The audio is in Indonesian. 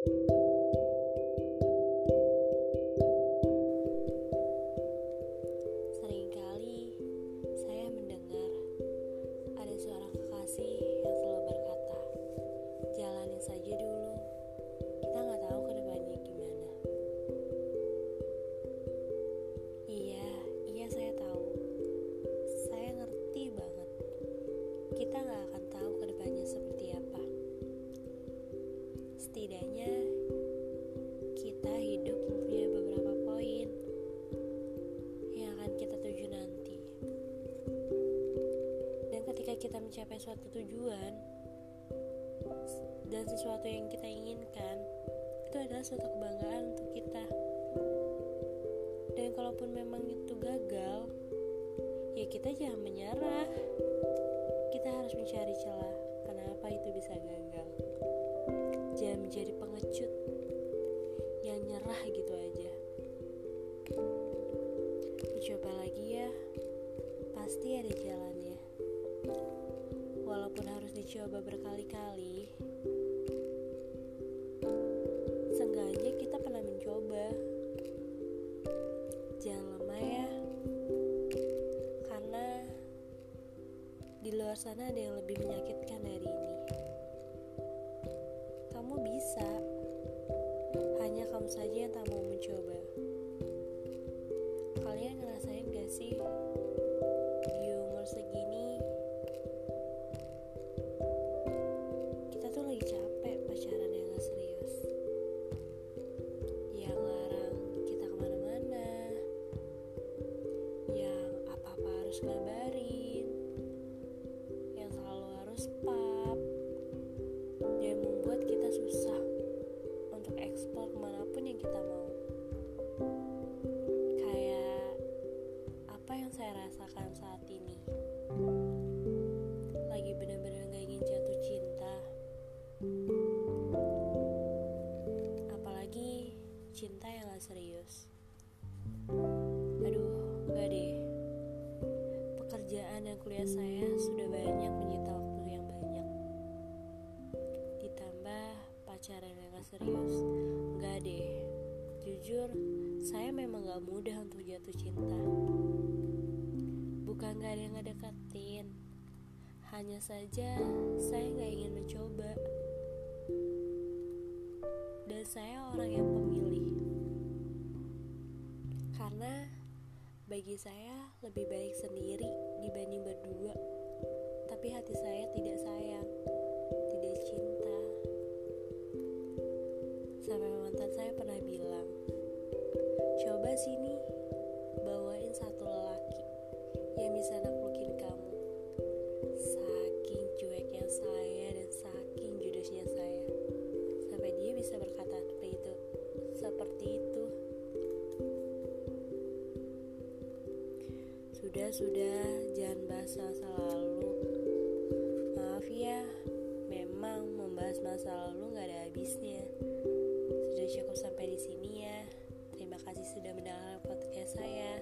Seringkali saya mendengar ada suara kekasih yang selalu berkata, "Jalani saja dulu." Setidaknya kita hidup mempunyai beberapa poin yang akan kita tuju nanti. Dan ketika kita mencapai suatu tujuan dan sesuatu yang kita inginkan, itu adalah suatu kebanggaan untuk kita. Dan kalaupun memang itu gagal, ya kita jangan menyerah. Kita harus mencari celah kenapa itu bisa gagal jangan menjadi pengecut. Yang nyerah gitu aja. Mencoba lagi ya. Pasti ada jalannya. Walaupun harus dicoba berkali-kali seenggaknya kita pernah mencoba. Jangan lemah ya. Karena di luar sana ada yang lebih menyakitkan dari ini kamu bisa. Hanya kamu saja yang tak mau mencoba. Kalian ngerasain gak sih di umur segini kita tuh lagi capek pacaran yang gak serius. Yang larang kita ke mana-mana. Yang apa-apa harus ngabarin. Kita mau. Kayak apa yang saya rasakan saat ini? Lagi bener-bener gak ingin jatuh cinta. Apalagi cinta yang gak serius. Aduh gak deh. Pekerjaan dan kuliah saya Jujur Saya memang gak mudah untuk jatuh cinta. Bukan gak ada yang ngedeketin Hanya saja Saya gak ingin mencoba. Dan saya orang yang pemilih. Karena Bagi saya Lebih baik sendiri Dibanding berdua. Tapi hati saya tidak sayang Tidak cinta. Sampai mantan saya pernah bilang sini bawain satu lelaki yang bisa naklukin kamu. Saking cueknya saya dan saking judesnya saya. Sampai dia bisa berkata seperti itu seperti itu. Sudah sudah jangan bahas masa lalu. Maaf ya memang membahas masa lalu gak ada habisnya Terima kasih sudah mendengar podcast saya.